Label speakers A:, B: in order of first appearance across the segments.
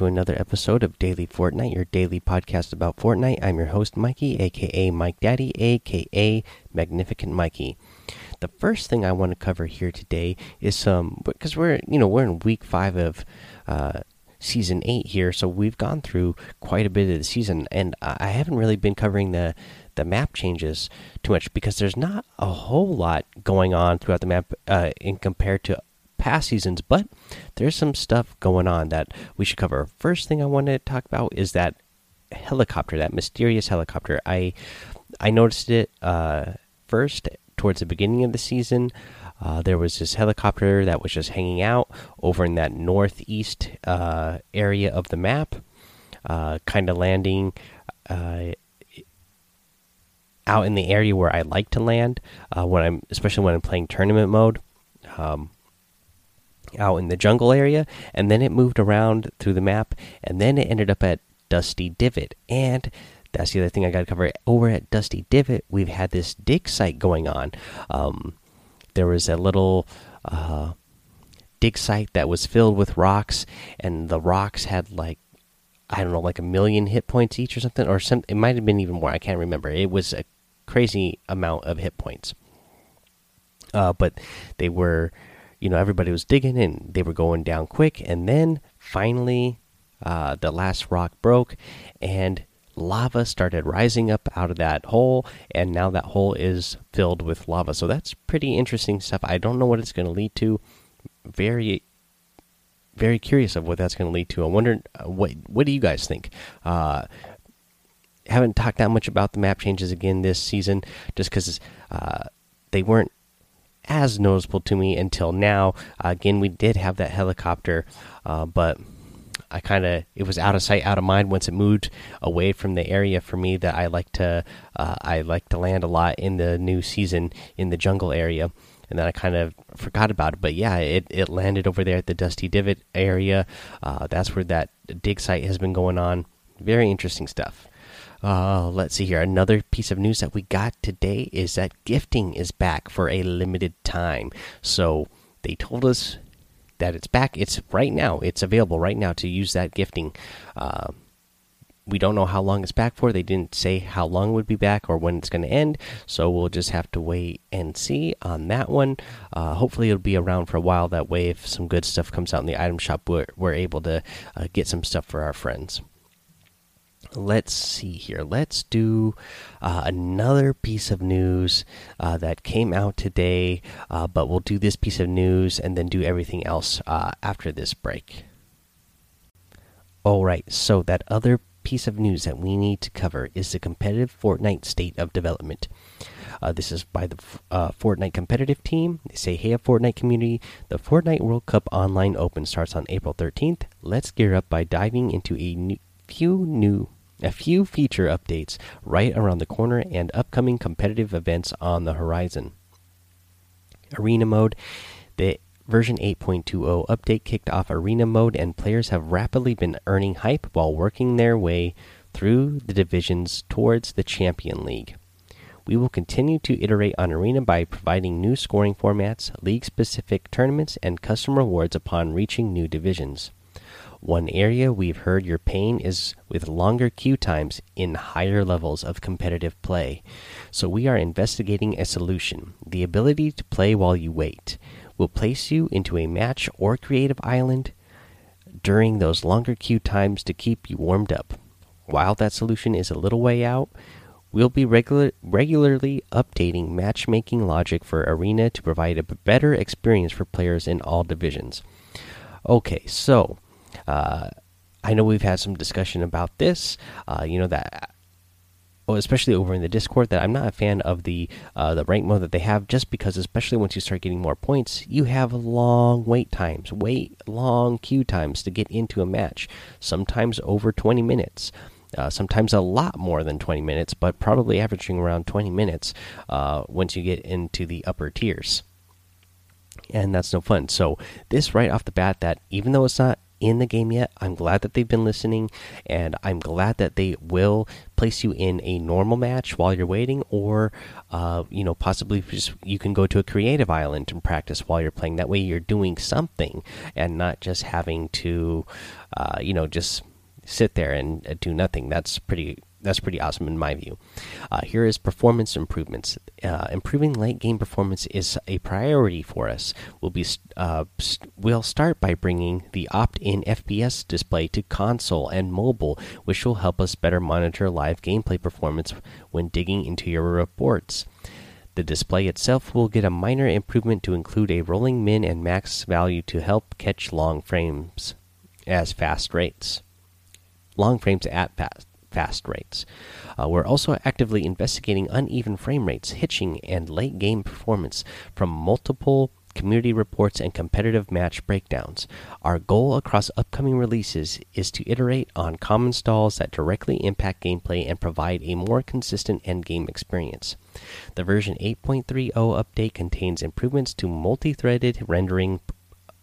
A: To another episode of Daily Fortnite, your daily podcast about Fortnite. I'm your host, Mikey, aka Mike Daddy, aka Magnificent Mikey. The first thing I want to cover here today is some because we're you know we're in week five of uh, season eight here, so we've gone through quite a bit of the season, and I haven't really been covering the the map changes too much because there's not a whole lot going on throughout the map uh, in compared to past seasons, but there's some stuff going on that we should cover. First thing I want to talk about is that helicopter, that mysterious helicopter. I I noticed it uh, first towards the beginning of the season. Uh, there was this helicopter that was just hanging out over in that northeast uh, area of the map, uh, kind of landing uh, out in the area where I like to land uh, when I'm, especially when I'm playing tournament mode. Um, out in the jungle area, and then it moved around through the map, and then it ended up at Dusty Divot. And that's the other thing I got to cover. Over at Dusty Divot, we've had this dig site going on. Um, there was a little uh, dig site that was filled with rocks, and the rocks had like I don't know, like a million hit points each or something, or some. It might have been even more. I can't remember. It was a crazy amount of hit points. Uh, but they were you know everybody was digging and they were going down quick. And then finally uh, the last rock broke and lava started rising up out of that hole. And now that hole is filled with lava. So that's pretty interesting stuff. I don't know what it's going to lead to. Very very curious of what that's going to lead to. I wonder uh, what what do you guys think? Uh haven't talked that much about the map changes again this season just because uh, they weren't as noticeable to me until now. Uh, again, we did have that helicopter, uh, but I kind of it was out of sight, out of mind once it moved away from the area for me that I like to uh, I like to land a lot in the new season in the jungle area. And then I kind of forgot about it, but yeah, it, it landed over there at the Dusty Divot area. Uh, that's where that dig site has been going on. Very interesting stuff. Uh, let's see here. Another piece of news that we got today is that gifting is back for a limited time. So they told us that it's back. It's right now. It's available right now to use that gifting. Uh, we don't know how long it's back for. They didn't say how long it would be back or when it's going to end. So we'll just have to wait and see on that one. Uh, hopefully, it'll be around for a while. That way, if some good stuff comes out in the item shop, we're, we're able to uh, get some stuff for our friends let's see here. Let's do uh, another piece of news uh, that came out today, uh, but we'll do this piece of news and then do everything else uh, after this break. All right, so that other piece of news that we need to cover is the competitive Fortnite state of development. Uh, this is by the uh, Fortnite competitive team. They say, Hey, a Fortnite community. The Fortnite World Cup Online Open starts on April 13th. Let's gear up by diving into a new, few new a few feature updates right around the corner and upcoming competitive events on the horizon. Arena mode. The version 8.20 update kicked off arena mode, and players have rapidly been earning hype while working their way through the divisions towards the Champion League. We will continue to iterate on Arena by providing new scoring formats, league specific tournaments, and custom rewards upon reaching new divisions. One area we've heard your pain is with longer queue times in higher levels of competitive play. So we are investigating a solution. The ability to play while you wait will place you into a match or creative island during those longer queue times to keep you warmed up. While that solution is a little way out, we'll be regular, regularly updating matchmaking logic for Arena to provide a better experience for players in all divisions. Okay, so I know we've had some discussion about this. Uh, you know that, especially over in the Discord, that I'm not a fan of the uh, the rank mode that they have, just because, especially once you start getting more points, you have long wait times, wait long queue times to get into a match. Sometimes over 20 minutes. Uh, sometimes a lot more than 20 minutes, but probably averaging around 20 minutes uh, once you get into the upper tiers. And that's no fun. So, this right off the bat, that even though it's not in the game yet. I'm glad that they've been listening, and I'm glad that they will place you in a normal match while you're waiting, or uh, you know, possibly just you can go to a creative island and practice while you're playing. That way, you're doing something and not just having to, uh, you know, just sit there and uh, do nothing. That's pretty that's pretty awesome in my view. Uh, here is performance improvements. Uh, improving late game performance is a priority for us. We'll be uh, we'll start by bringing the opt-in FPS display to console and mobile, which will help us better monitor live gameplay performance when digging into your reports. The display itself will get a minor improvement to include a rolling min and max value to help catch long frames as fast rates. Long frames at fast fast rates. Uh, we're also actively investigating uneven frame rates, hitching, and late game performance from multiple community reports and competitive match breakdowns. Our goal across upcoming releases is to iterate on common stalls that directly impact gameplay and provide a more consistent end game experience. The version 8.30 update contains improvements to multi threaded rendering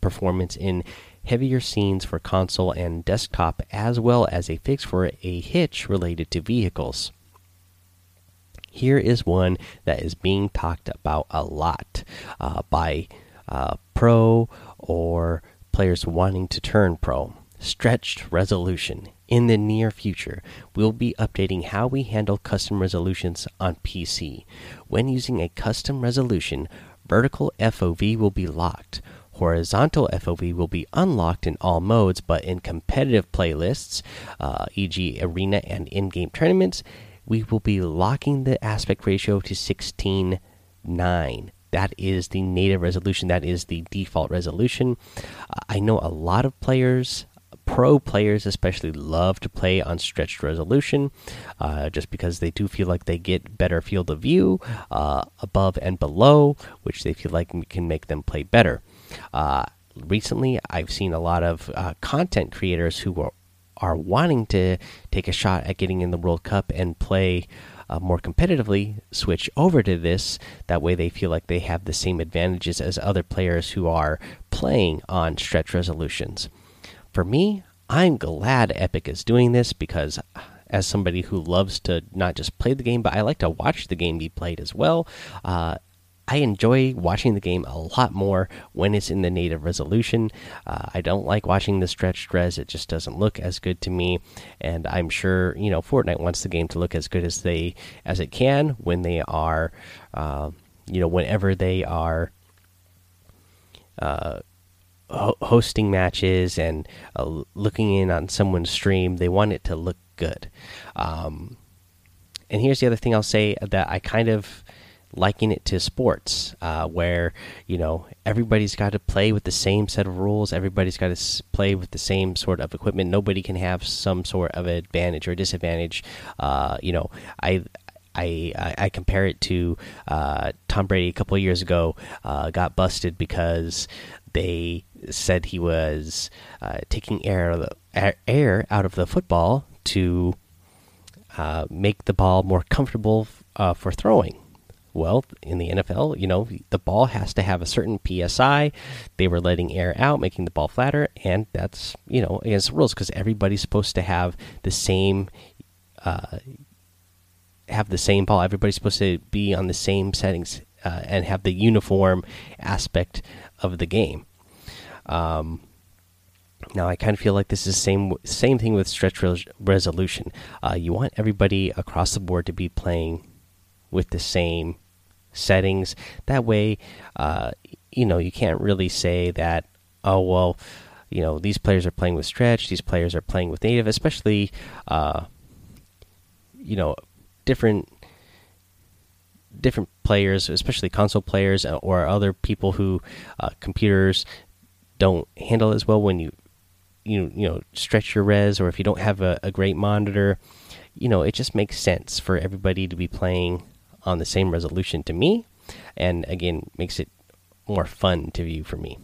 A: performance in heavier scenes for console and desktop, as well as a fix for a hitch related to vehicles. Here is one that is being talked about a lot uh, by uh, pro or players wanting to turn pro. Stretched resolution. In the near future, we'll be updating how we handle custom resolutions on PC. When using a custom resolution, vertical FOV will be locked horizontal FOV will be unlocked in all modes, but in competitive playlists, uh, e.g., arena and in game tournaments, we will be locking the aspect ratio to 16.9. That is the native resolution, that is the default resolution. I know a lot of players pro players especially love to play on stretched resolution uh, just because they do feel like they get better field of view uh, above and below which they feel like can make them play better uh, recently, I've seen a lot of uh, content creators who are, are wanting to take a shot at getting in the World Cup and play uh, more competitively switch over to this. That way, they feel like they have the same advantages as other players who are playing on stretch resolutions. For me, I'm glad Epic is doing this because, as somebody who loves to not just play the game, but I like to watch the game be played as well, uh, I enjoy watching the game a lot more when it's in the native resolution. Uh, I don't like watching the stretched res; it just doesn't look as good to me. And I'm sure you know Fortnite wants the game to look as good as they as it can when they are, uh, you know, whenever they are. Uh, hosting matches and uh, looking in on someone's stream, they want it to look good. Um, and here's the other thing I'll say that I kind of liking it to sports, uh, where you know everybody's got to play with the same set of rules. Everybody's got to play with the same sort of equipment. Nobody can have some sort of advantage or disadvantage. Uh, you know, I. I, I compare it to uh, Tom Brady a couple years ago uh, got busted because they said he was uh, taking air, air out of the football to uh, make the ball more comfortable for throwing well, in the NFL, you know, the ball has to have a certain psi. They were letting air out, making the ball flatter, and that's you know against the rules because everybody's supposed to have the same, uh, have the same ball. Everybody's supposed to be on the same settings uh, and have the uniform aspect of the game. Um, now I kind of feel like this is the same same thing with stretch res resolution. Uh, you want everybody across the board to be playing with the same settings. That way, uh, you know, you can't really say that, oh, well, you know, these players are playing with stretch, these players are playing with native, especially, uh, you know, different different players, especially console players uh, or other people who uh, computers don't handle as well when you you you know stretch your res or if you don't have a, a great monitor you know it just makes sense for everybody to be playing on the same resolution to me, and again makes it more fun to view for me.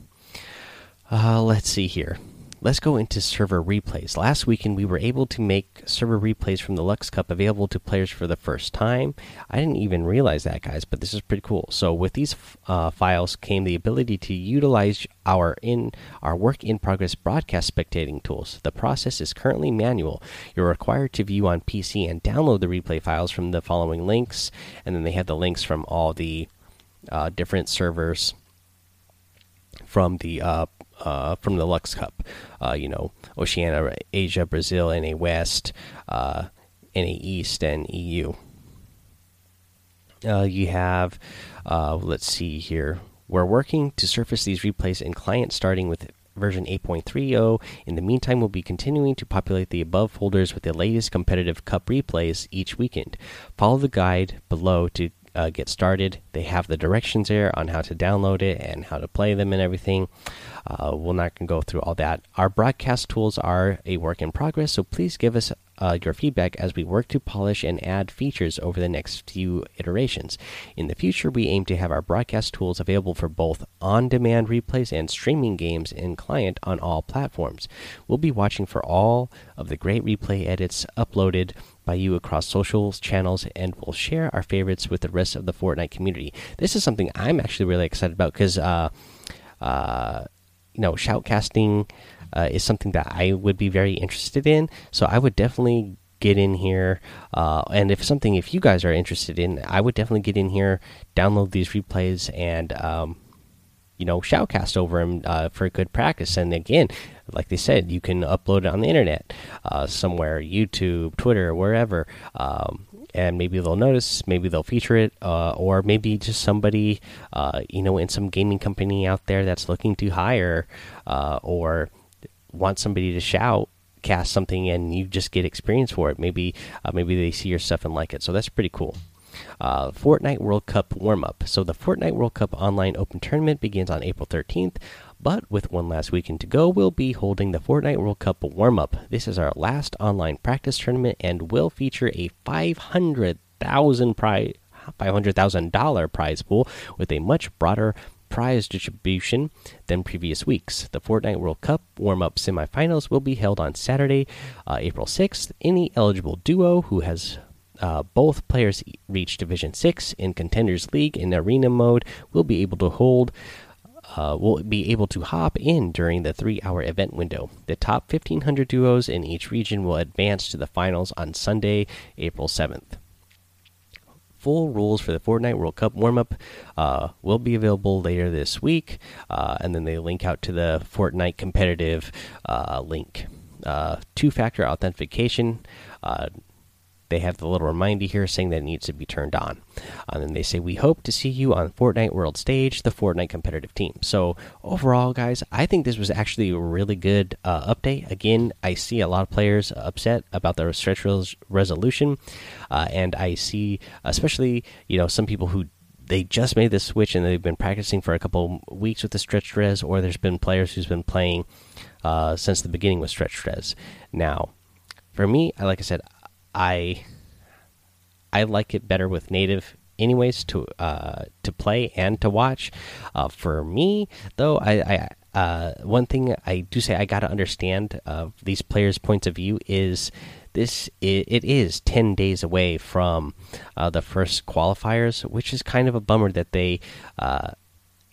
A: Uh, let's see here. Let's go into server replays. Last weekend, we were able to make server replays from the Luxe Cup available to players for the first time. I didn't even realize that, guys, but this is pretty cool. So, with these uh, files came the ability to utilize our in our work in progress broadcast spectating tools. The process is currently manual. You're required to view on PC and download the replay files from the following links, and then they have the links from all the uh, different servers from the uh, uh, from the Luxe Cup. Uh, you know, Oceania, Asia, Brazil, NA West, uh, NA East, and EU. Uh, you have, uh, let's see here. We're working to surface these replays in client starting with version 8.30. In the meantime, we'll be continuing to populate the above folders with the latest competitive cup replays each weekend. Follow the guide below to uh, get started. They have the directions there on how to download it and how to play them and everything. Uh, we're not go through all that. Our broadcast tools are a work in progress, so please give us uh, your feedback as we work to polish and add features over the next few iterations. In the future, we aim to have our broadcast tools available for both on demand replays and streaming games in client on all platforms. We'll be watching for all of the great replay edits uploaded by you across social channels and we'll share our favorites with the rest of the Fortnite community. This is something I'm actually really excited about because, uh, uh, you know, shoutcasting uh, is something that I would be very interested in. So I would definitely get in here. Uh, and if something, if you guys are interested in, I would definitely get in here, download these replays, and um, you know, shoutcast over them uh, for good practice. And again, like they said, you can upload it on the internet uh, somewhere, YouTube, Twitter, wherever. Um, and maybe they'll notice, maybe they'll feature it, uh, or maybe just somebody, uh, you know, in some gaming company out there that's looking to hire uh, or want somebody to shout cast something and you just get experience for it. Maybe uh, maybe they see your stuff and like it. So that's pretty cool. Uh, Fortnite World Cup warm up. So the Fortnite World Cup online open tournament begins on April 13th, but with one last weekend to go, we'll be holding the Fortnite World Cup warm up. This is our last online practice tournament and will feature a 500,000 prize. $500,000 prize pool with a much broader prize distribution than previous weeks. The Fortnite World Cup warm up semifinals will be held on Saturday, uh, April 6th. Any eligible duo who has uh, both players reach Division 6 in Contenders League in arena mode will be able to hold. Uh, will be able to hop in during the three hour event window. The top 1,500 duos in each region will advance to the finals on Sunday, April 7th full rules for the Fortnite World Cup warm up uh, will be available later this week. Uh, and then they link out to the Fortnite competitive uh, link. Uh, two factor authentication uh, they have the little reminder here saying that it needs to be turned on. And then they say, We hope to see you on Fortnite World Stage, the Fortnite competitive team. So, overall, guys, I think this was actually a really good uh, update. Again, I see a lot of players upset about the stretch res resolution. Uh, and I see, especially, you know, some people who they just made this switch and they've been practicing for a couple weeks with the stretch res, or there's been players who's been playing uh, since the beginning with stretch res. Now, for me, I like I said, I I like it better with native anyways to uh, to play and to watch. Uh, for me though, I, I uh, one thing I do say I got to understand uh, these players' points of view is this it, it is 10 days away from uh, the first qualifiers which is kind of a bummer that they uh,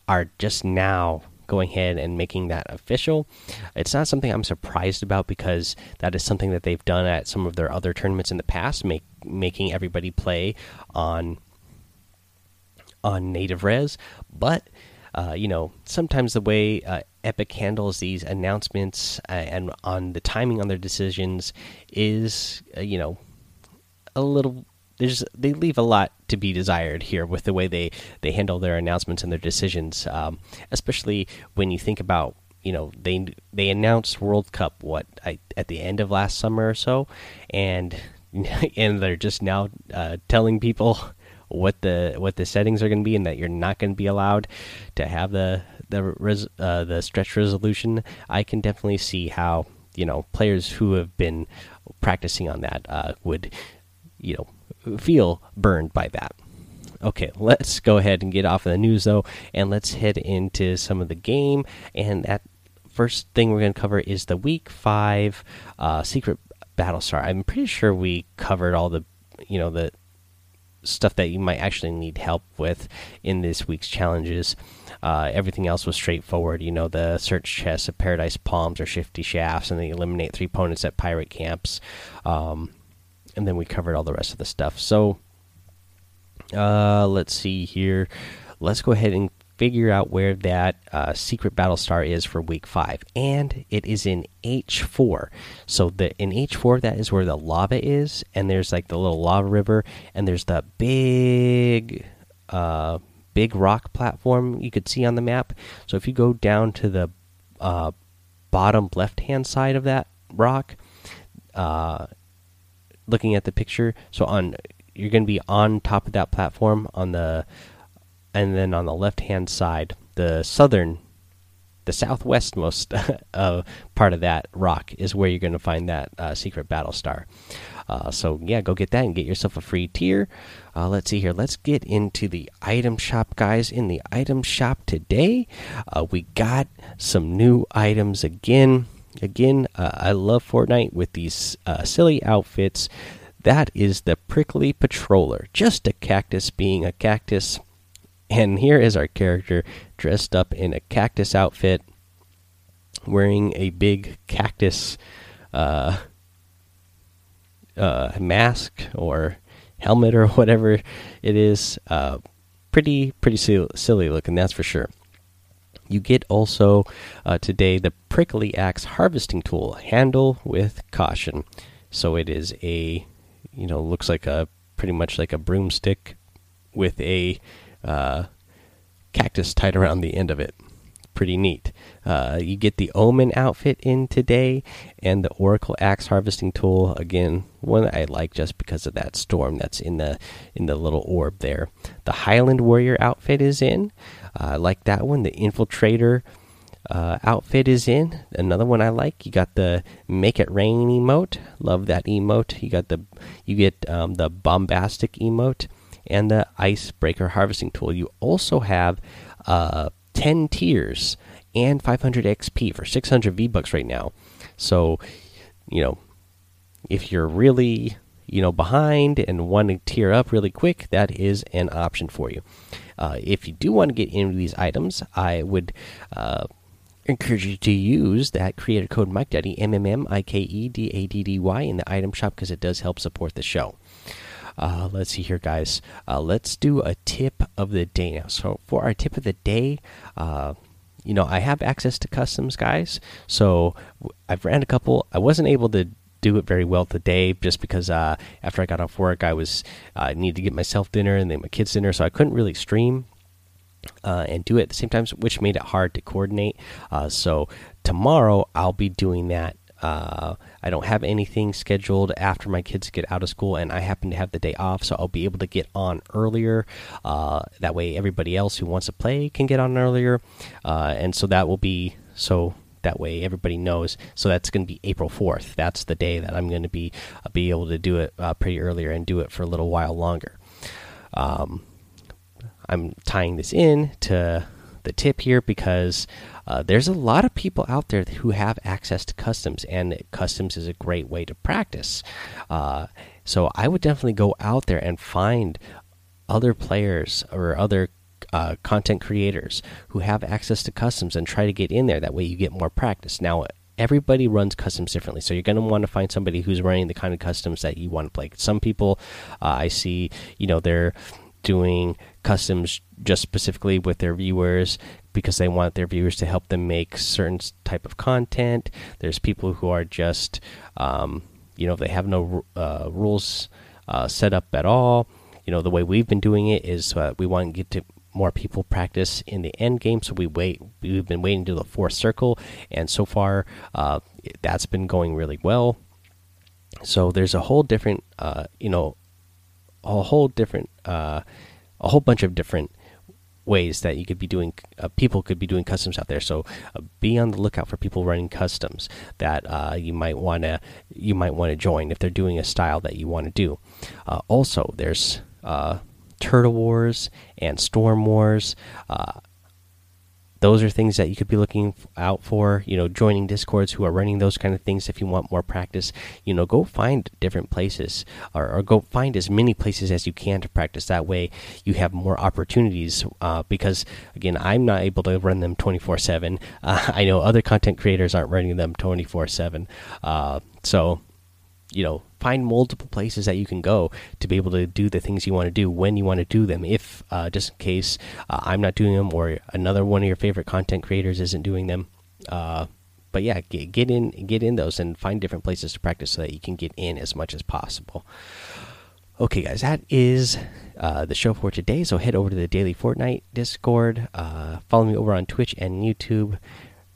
A: are just now going ahead and making that official. It's not something I'm surprised about because that is something that they've done at some of their other tournaments in the past, make, making everybody play on on native res. But uh, you know, sometimes the way uh, Epic handles these announcements uh, and on the timing on their decisions is, uh, you know, a little there's they leave a lot to be desired here with the way they they handle their announcements and their decisions, um, especially when you think about you know they they announced World Cup what I, at the end of last summer or so, and and they're just now uh, telling people what the what the settings are going to be and that you're not going to be allowed to have the the res, uh, the stretch resolution. I can definitely see how you know players who have been practicing on that uh, would you know feel burned by that. Okay, let's go ahead and get off of the news though, and let's head into some of the game. And that first thing we're going to cover is the week five uh, secret battle star. I'm pretty sure we covered all the, you know, the stuff that you might actually need help with in this week's challenges. Uh, everything else was straightforward. You know, the search chests of Paradise Palms or Shifty Shafts, and they eliminate three opponents at pirate camps. Um, and then we covered all the rest of the stuff. So, uh, let's see here. Let's go ahead and figure out where that uh, secret battle star is for week five, and it is in H four. So the in H four that is where the lava is, and there's like the little lava river, and there's the big, uh, big rock platform you could see on the map. So if you go down to the uh, bottom left hand side of that rock, uh, looking at the picture, so on you're going to be on top of that platform on the and then on the left hand side, the southern, the southwestmost uh, part of that rock is where you're going to find that uh, secret battle star. Uh, so yeah, go get that and get yourself a free tier. Uh, let's see here. Let's get into the item shop, guys. In the item shop today, uh, we got some new items again. Again, uh, I love Fortnite with these silly outfits. That is the prickly patroller, just a cactus being a cactus and here is our character dressed up in a cactus outfit, wearing a big cactus uh, uh, mask or helmet or whatever it is. Uh, pretty pretty silly looking, that's for sure. You get also uh, today the prickly axe harvesting tool. Handle with caution. So it is a, you know, looks like a pretty much like a broomstick with a uh, cactus tied around the end of it. Pretty neat. Uh, you get the Omen outfit in today, and the Oracle Axe harvesting tool. Again, one I like just because of that storm that's in the in the little orb there. The Highland Warrior outfit is in. Uh, I like that one. The Infiltrator uh, outfit is in. Another one I like. You got the Make It Rain emote. Love that emote. You got the you get um, the bombastic emote and the icebreaker harvesting tool. You also have uh, 10 tiers and 500 XP for 600 V bucks right now. So, you know, if you're really you know behind and want to tier up really quick, that is an option for you. Uh, if you do want to get into these items, I would. Uh, encourage you to use that creator code Mike Daddy M M M I K E D A D D Y in the item shop because it does help support the show. Uh, let's see here, guys. Uh, let's do a tip of the day now. So for our tip of the day, uh, you know, I have access to customs, guys. So I've ran a couple. I wasn't able to do it very well today just because uh, after I got off work, I was uh, needed to get myself dinner and then my kids dinner, so I couldn't really stream. Uh, and do it at the same time, which made it hard to coordinate. Uh, so tomorrow I'll be doing that uh, I don't have anything scheduled after my kids get out of school, and I happen to have the day off, so I'll be able to get on earlier. Uh, that way, everybody else who wants to play can get on earlier, uh, and so that will be so that way everybody knows. So that's going to be April fourth. That's the day that I'm going to be uh, be able to do it uh, pretty earlier and do it for a little while longer. Um, I'm tying this in to the tip here because uh, there's a lot of people out there who have access to customs, and customs is a great way to practice. Uh, so I would definitely go out there and find other players or other uh, content creators who have access to customs and try to get in there. That way, you get more practice. Now, everybody runs customs differently so you're going to want to find somebody who's running the kind of customs that you want to play some people uh, i see you know they're doing customs just specifically with their viewers because they want their viewers to help them make certain type of content. There's people who are just, um, you know, they have no uh, rules uh, set up at all. You know, the way we've been doing it is uh, we want to get to more people practice in the end game. So we wait. We've been waiting to the fourth circle, and so far uh, that's been going really well. So there's a whole different, uh, you know, a whole different uh, a whole bunch of different ways that you could be doing uh, people could be doing customs out there. So uh, be on the lookout for people running customs that uh, you might want to you might want to join if they're doing a style that you want to do. Uh, also there's uh, turtle wars and storm wars. Uh, those are things that you could be looking out for you know joining discords who are running those kind of things if you want more practice. You know go find different places or, or go find as many places as you can to practice. That way you have more opportunities uh, because again i'm not able to run them 24 uh, 7 i know other content creators aren't running them 24 uh, 7 so you know find multiple places that you can go to be able to do the things you want to do when you want to do them. If uh, just in case uh, i'm not doing them or another one of your favorite content creators isn't doing them uh, but yeah get, get in get in those and find different places to practice so that you can get in as much as possible. Okay guys that is uh, the show for today. So head over to the daily fortnite discord uh, follow me over on twitch and youtube